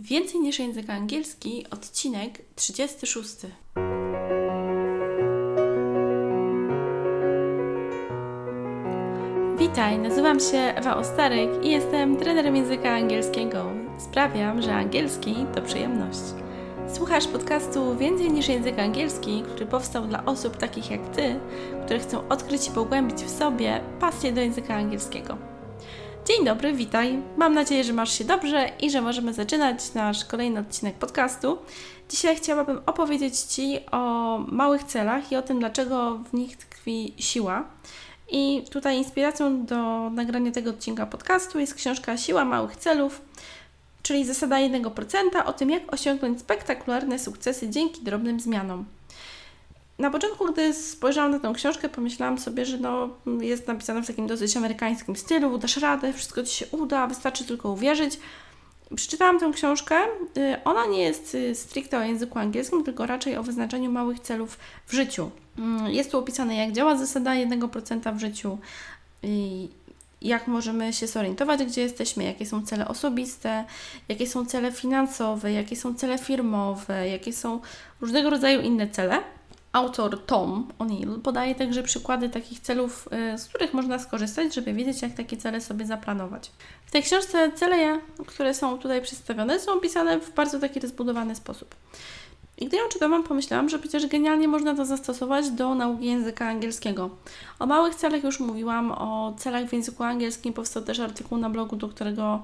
Więcej niż język angielski, odcinek 36. Witaj, nazywam się Ewa Ostaryk i jestem trenerem języka angielskiego. Sprawiam, że angielski to przyjemność. Słuchasz podcastu Więcej niż język angielski, który powstał dla osób takich jak Ty, które chcą odkryć i pogłębić w sobie pasję do języka angielskiego. Dzień dobry, witaj. Mam nadzieję, że masz się dobrze i że możemy zaczynać nasz kolejny odcinek podcastu. Dzisiaj chciałabym opowiedzieć Ci o małych celach i o tym, dlaczego w nich tkwi siła. I tutaj inspiracją do nagrania tego odcinka podcastu jest książka Siła Małych Celów, czyli zasada 1% o tym, jak osiągnąć spektakularne sukcesy dzięki drobnym zmianom na początku, gdy spojrzałam na tę książkę, pomyślałam sobie, że no, jest napisana w takim dosyć amerykańskim stylu, dasz radę, wszystko Ci się uda, wystarczy tylko uwierzyć. Przeczytałam tę książkę. Y, ona nie jest y, stricte o języku angielskim, tylko raczej o wyznaczaniu małych celów w życiu. Mm, jest tu opisane, jak działa zasada 1% w życiu, jak możemy się zorientować, gdzie jesteśmy, jakie są cele osobiste, jakie są cele finansowe, jakie są cele firmowe, jakie są różnego rodzaju inne cele. Autor Tom O'Neill podaje także przykłady takich celów, y, z których można skorzystać, żeby wiedzieć, jak takie cele sobie zaplanować. W tej książce cele, które są tutaj przedstawione, są opisane w bardzo taki rozbudowany sposób. I gdy ją czytałam, pomyślałam, że przecież genialnie można to zastosować do nauki języka angielskiego. O małych celach już mówiłam, o celach w języku angielskim powstał też artykuł na blogu, do którego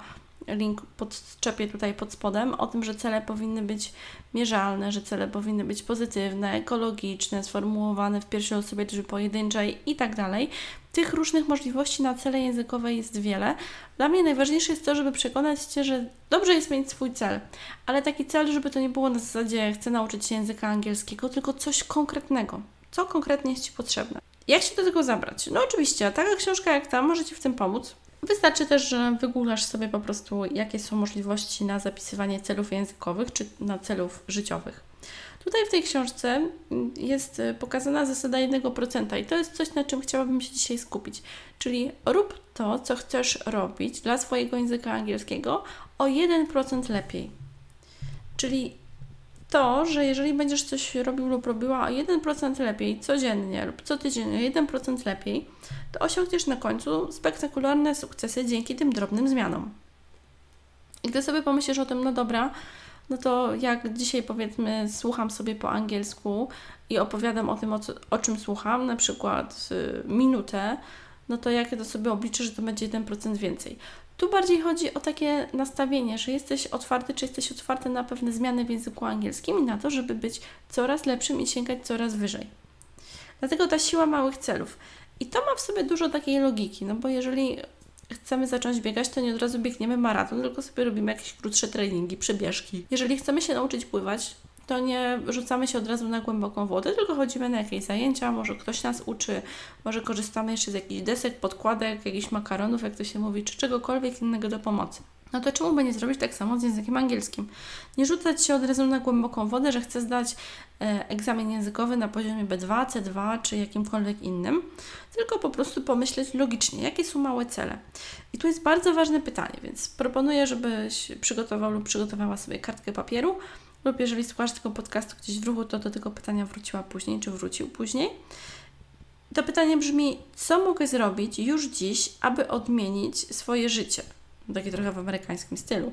link podczepię tutaj pod spodem, o tym, że cele powinny być mierzalne, że cele powinny być pozytywne, ekologiczne, sformułowane w pierwszej osobie liczby pojedynczej i tak dalej. Tych różnych możliwości na cele językowe jest wiele. Dla mnie najważniejsze jest to, żeby przekonać Cię, że dobrze jest mieć swój cel, ale taki cel, żeby to nie było na zasadzie chcę nauczyć się języka angielskiego, tylko coś konkretnego. Co konkretnie jest Ci potrzebne? Jak się do tego zabrać? No oczywiście, taka książka jak ta może Ci w tym pomóc. Wystarczy też, że wygooglasz sobie po prostu, jakie są możliwości na zapisywanie celów językowych czy na celów życiowych. Tutaj w tej książce jest pokazana zasada 1% i to jest coś, na czym chciałabym się dzisiaj skupić. Czyli rób to, co chcesz robić dla swojego języka angielskiego o 1% lepiej. Czyli to, że jeżeli będziesz coś robił lub robiła o 1% lepiej codziennie lub co tydzień o 1% lepiej, to osiągniesz na końcu spektakularne sukcesy dzięki tym drobnym zmianom. I gdy sobie pomyślisz o tym, no dobra, no to jak dzisiaj powiedzmy słucham sobie po angielsku i opowiadam o tym, o, co, o czym słucham, na przykład y, minutę, no to jak to sobie obliczę, że to będzie 1% więcej. Tu bardziej chodzi o takie nastawienie, że jesteś otwarty, czy jesteś otwarty na pewne zmiany w języku angielskim i na to, żeby być coraz lepszym i sięgać coraz wyżej. Dlatego ta siła małych celów. I to ma w sobie dużo takiej logiki, no bo jeżeli chcemy zacząć biegać, to nie od razu biegniemy maraton, tylko sobie robimy jakieś krótsze treningi, przebieżki. Jeżeli chcemy się nauczyć pływać, to nie rzucamy się od razu na głęboką wodę, tylko chodzimy na jakieś zajęcia, może ktoś nas uczy, może korzystamy jeszcze z jakichś desek, podkładek, jakichś makaronów, jak to się mówi, czy czegokolwiek innego do pomocy. No to czemu by nie zrobić tak samo z językiem angielskim? Nie rzucać się od razu na głęboką wodę, że chcę zdać e, egzamin językowy na poziomie B2, C2 czy jakimkolwiek innym, tylko po prostu pomyśleć logicznie, jakie są małe cele. I tu jest bardzo ważne pytanie, więc proponuję, żebyś przygotował lub przygotowała sobie kartkę papieru, lub jeżeli słuchasz tego podcastu gdzieś w ruchu, to do tego pytania wróciła później, czy wrócił później. To pytanie brzmi, co mogę zrobić już dziś, aby odmienić swoje życie? Takie trochę w amerykańskim stylu.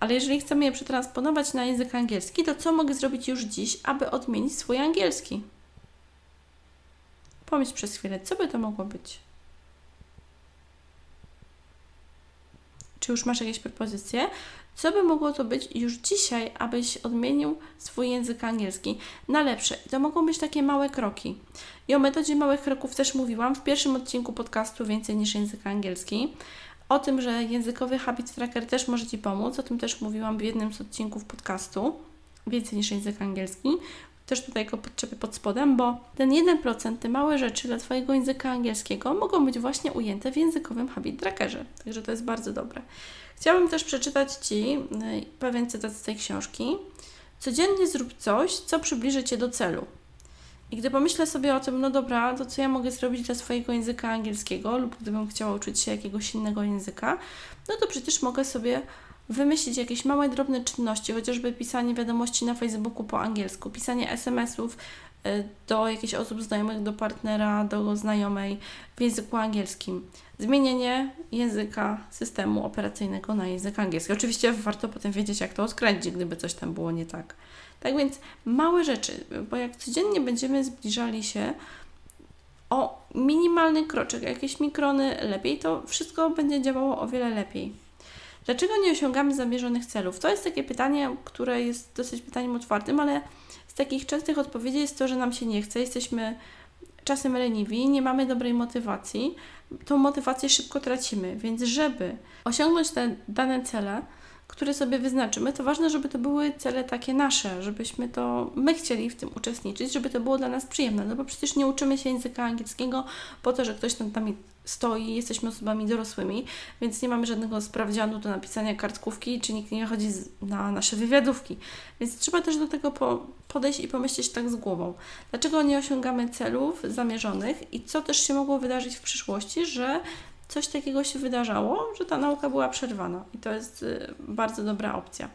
Ale jeżeli chcemy je przetransponować na język angielski, to co mogę zrobić już dziś, aby odmienić swój angielski? Pomyśl przez chwilę, co by to mogło być? Czy już masz jakieś propozycje? Co by mogło to być już dzisiaj, abyś odmienił swój język angielski na lepsze? I to mogą być takie małe kroki. I o metodzie małych kroków też mówiłam w pierwszym odcinku podcastu Więcej niż język angielski. O tym, że językowy habit tracker też może Ci pomóc. O tym też mówiłam w jednym z odcinków podcastu Więcej niż język angielski. Też tutaj go podczepię pod spodem, bo ten 1%, te małe rzeczy dla Twojego języka angielskiego mogą być właśnie ujęte w językowym habit trackerze. Także to jest bardzo dobre. Chciałabym też przeczytać Ci y, pewien cytat z tej książki. Codziennie zrób coś, co przybliży Cię do celu. I gdy pomyślę sobie o tym, no dobra, to co ja mogę zrobić dla swojego języka angielskiego, lub gdybym chciała uczyć się jakiegoś innego języka, no to przecież mogę sobie wymyślić jakieś małe, drobne czynności, chociażby pisanie wiadomości na Facebooku po angielsku, pisanie SMS-ów y, do jakichś osób znajomych, do partnera, do znajomej w języku angielskim. Zmienienie języka systemu operacyjnego na język angielski. Oczywiście warto potem wiedzieć, jak to odkręcić, gdyby coś tam było nie tak. Tak więc małe rzeczy, bo jak codziennie będziemy zbliżali się o minimalny kroczek, jakieś mikrony lepiej, to wszystko będzie działało o wiele lepiej. Dlaczego nie osiągamy zamierzonych celów? To jest takie pytanie, które jest dosyć pytaniem otwartym, ale z takich częstych odpowiedzi jest to, że nam się nie chce, jesteśmy czasem leniwi, nie mamy dobrej motywacji, tą motywację szybko tracimy. Więc, żeby osiągnąć te dane cele, które sobie wyznaczymy, to ważne, żeby to były cele takie nasze, żebyśmy to my chcieli w tym uczestniczyć, żeby to było dla nas przyjemne, no bo przecież nie uczymy się języka angielskiego po to, że ktoś tam nami stoi, jesteśmy osobami dorosłymi, więc nie mamy żadnego sprawdzianu do napisania kartkówki, czy nikt nie chodzi na nasze wywiadówki. Więc trzeba też do tego podejść i pomyśleć tak z głową. Dlaczego nie osiągamy celów zamierzonych i co też się mogło wydarzyć w przyszłości, że coś takiego się wydarzało, że ta nauka była przerwana i to jest y, bardzo dobra opcja.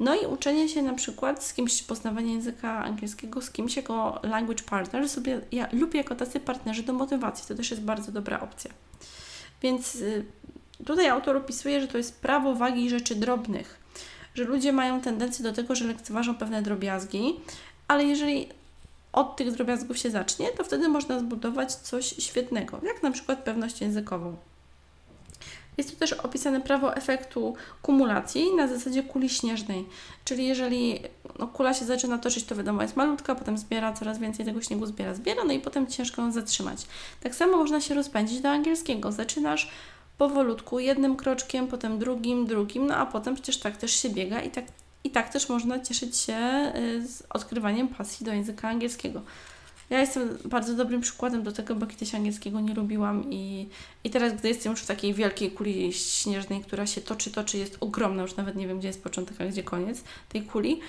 No i uczenie się na przykład z kimś, poznawanie języka angielskiego z kimś jako language partner sobie, ja lubię jako tacy partnerzy do motywacji, to też jest bardzo dobra opcja. Więc y, tutaj autor opisuje, że to jest prawo wagi rzeczy drobnych, że ludzie mają tendencję do tego, że lekceważą pewne drobiazgi, ale jeżeli od tych drobiazgów się zacznie, to wtedy można zbudować coś świetnego, jak na przykład pewność językową. Jest tu też opisane prawo efektu kumulacji na zasadzie kuli śnieżnej, czyli jeżeli no, kula się zaczyna toczyć, to wiadomo jest malutka, potem zbiera coraz więcej tego śniegu, zbiera, zbiera, no i potem ciężko ją zatrzymać. Tak samo można się rozpędzić do angielskiego. Zaczynasz powolutku, jednym kroczkiem, potem drugim, drugim, no a potem przecież tak też się biega i tak, i tak też można cieszyć się y, z odkrywaniem pasji do języka angielskiego. Ja jestem bardzo dobrym przykładem do tego, bo kiedyś angielskiego nie lubiłam i, i teraz, gdy jestem już w takiej wielkiej kuli śnieżnej, która się toczy, toczy, jest ogromna, już nawet nie wiem, gdzie jest początek, a gdzie koniec tej kuli,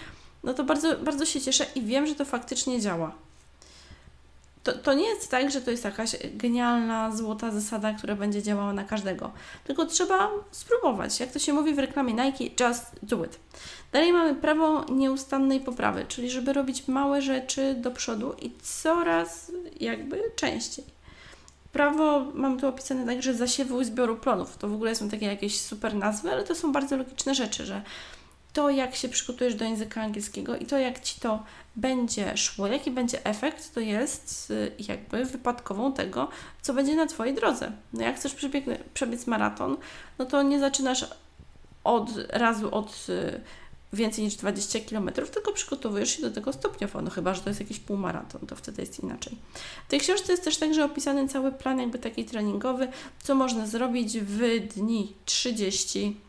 no to bardzo, bardzo się cieszę i wiem, że to faktycznie działa to, to nie jest tak, że to jest jakaś genialna, złota zasada, która będzie działała na każdego. Tylko trzeba spróbować. Jak to się mówi w reklamie Nike, just do it. Dalej mamy prawo nieustannej poprawy, czyli żeby robić małe rzeczy do przodu i coraz jakby częściej. Prawo mam tu opisane także zasiewu i zbioru plonów. To w ogóle są takie jakieś super nazwy, ale to są bardzo logiczne rzeczy, że to, jak się przygotujesz do języka angielskiego i to, jak Ci to będzie szło, jaki będzie efekt, to jest y, jakby wypadkową tego, co będzie na Twojej drodze. No jak chcesz przebiec maraton, no to nie zaczynasz od razu od y, więcej niż 20 km, tylko przygotowujesz się do tego stopniowo, no chyba, że to jest jakiś półmaraton, to wtedy jest inaczej. W tej książce jest też także opisany cały plan jakby taki treningowy, co można zrobić w dni 30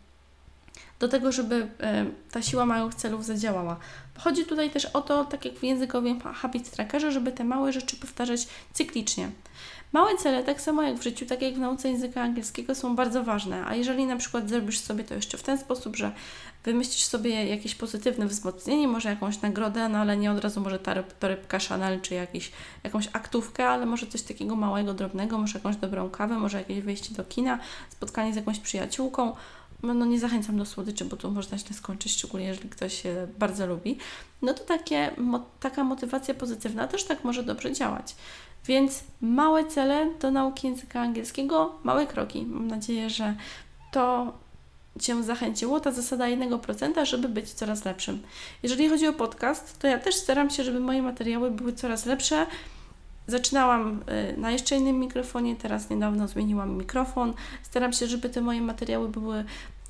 do tego, żeby e, ta siła małych celów zadziałała. Chodzi tutaj też o to, tak jak w językowym habit trackerze, żeby te małe rzeczy powtarzać cyklicznie. Małe cele, tak samo jak w życiu, tak jak w nauce języka angielskiego, są bardzo ważne. A jeżeli na przykład zrobisz sobie to jeszcze w ten sposób, że wymyślisz sobie jakieś pozytywne wzmocnienie, może jakąś nagrodę, no ale nie od razu może torebka Chanel, czy jakiś, jakąś aktówkę, ale może coś takiego małego, drobnego, może jakąś dobrą kawę, może jakieś wyjście do kina, spotkanie z jakąś przyjaciółką, no, no nie zachęcam do słodyczy, bo to można źle skończyć, szczególnie jeżeli ktoś się bardzo lubi, no to takie, mo, taka motywacja pozytywna też tak może dobrze działać. Więc małe cele do nauki języka angielskiego, małe kroki. Mam nadzieję, że to Cię zachęciło, ta zasada 1%, żeby być coraz lepszym. Jeżeli chodzi o podcast, to ja też staram się, żeby moje materiały były coraz lepsze, Zaczynałam y, na jeszcze innym mikrofonie, teraz niedawno zmieniłam mikrofon. Staram się, żeby te moje materiały były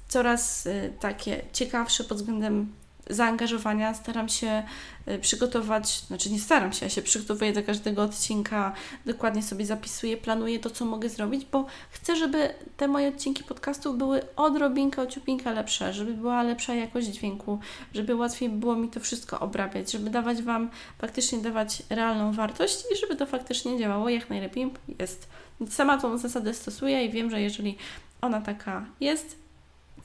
coraz y, takie ciekawsze pod względem zaangażowania. Staram się y, przygotować, znaczy nie staram się, ja się przygotowuję do każdego odcinka, dokładnie sobie zapisuję, planuję to, co mogę zrobić, bo chcę, żeby te moje odcinki podcastu były odrobinkę, ociupinkę lepsze, żeby była lepsza jakość dźwięku, żeby łatwiej było mi to wszystko obrabiać, żeby dawać Wam, faktycznie dawać realną wartość i żeby to faktycznie działało jak najlepiej jest. Sama tą zasadę stosuję i wiem, że jeżeli ona taka jest,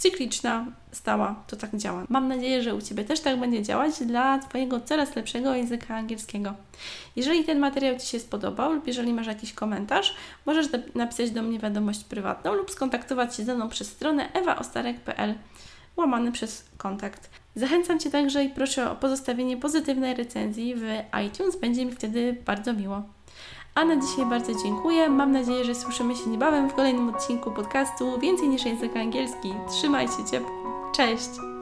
cykliczna, stała, to tak działa. Mam nadzieję, że u Ciebie też tak będzie działać dla Twojego coraz lepszego języka angielskiego. Jeżeli ten materiał Ci się spodobał lub jeżeli masz jakiś komentarz, możesz napisać do mnie wiadomość prywatną lub skontaktować się ze mną przez stronę ewaostarek.pl łamane przez kontakt. Zachęcam Cię także i proszę o pozostawienie pozytywnej recenzji w iTunes, będzie mi wtedy bardzo miło. A na dzisiaj bardzo dziękuję. Mam nadzieję, że słyszymy się niebawem w kolejnym odcinku podcastu Więcej niż język angielski. Trzymaj się ciepło. Cześć!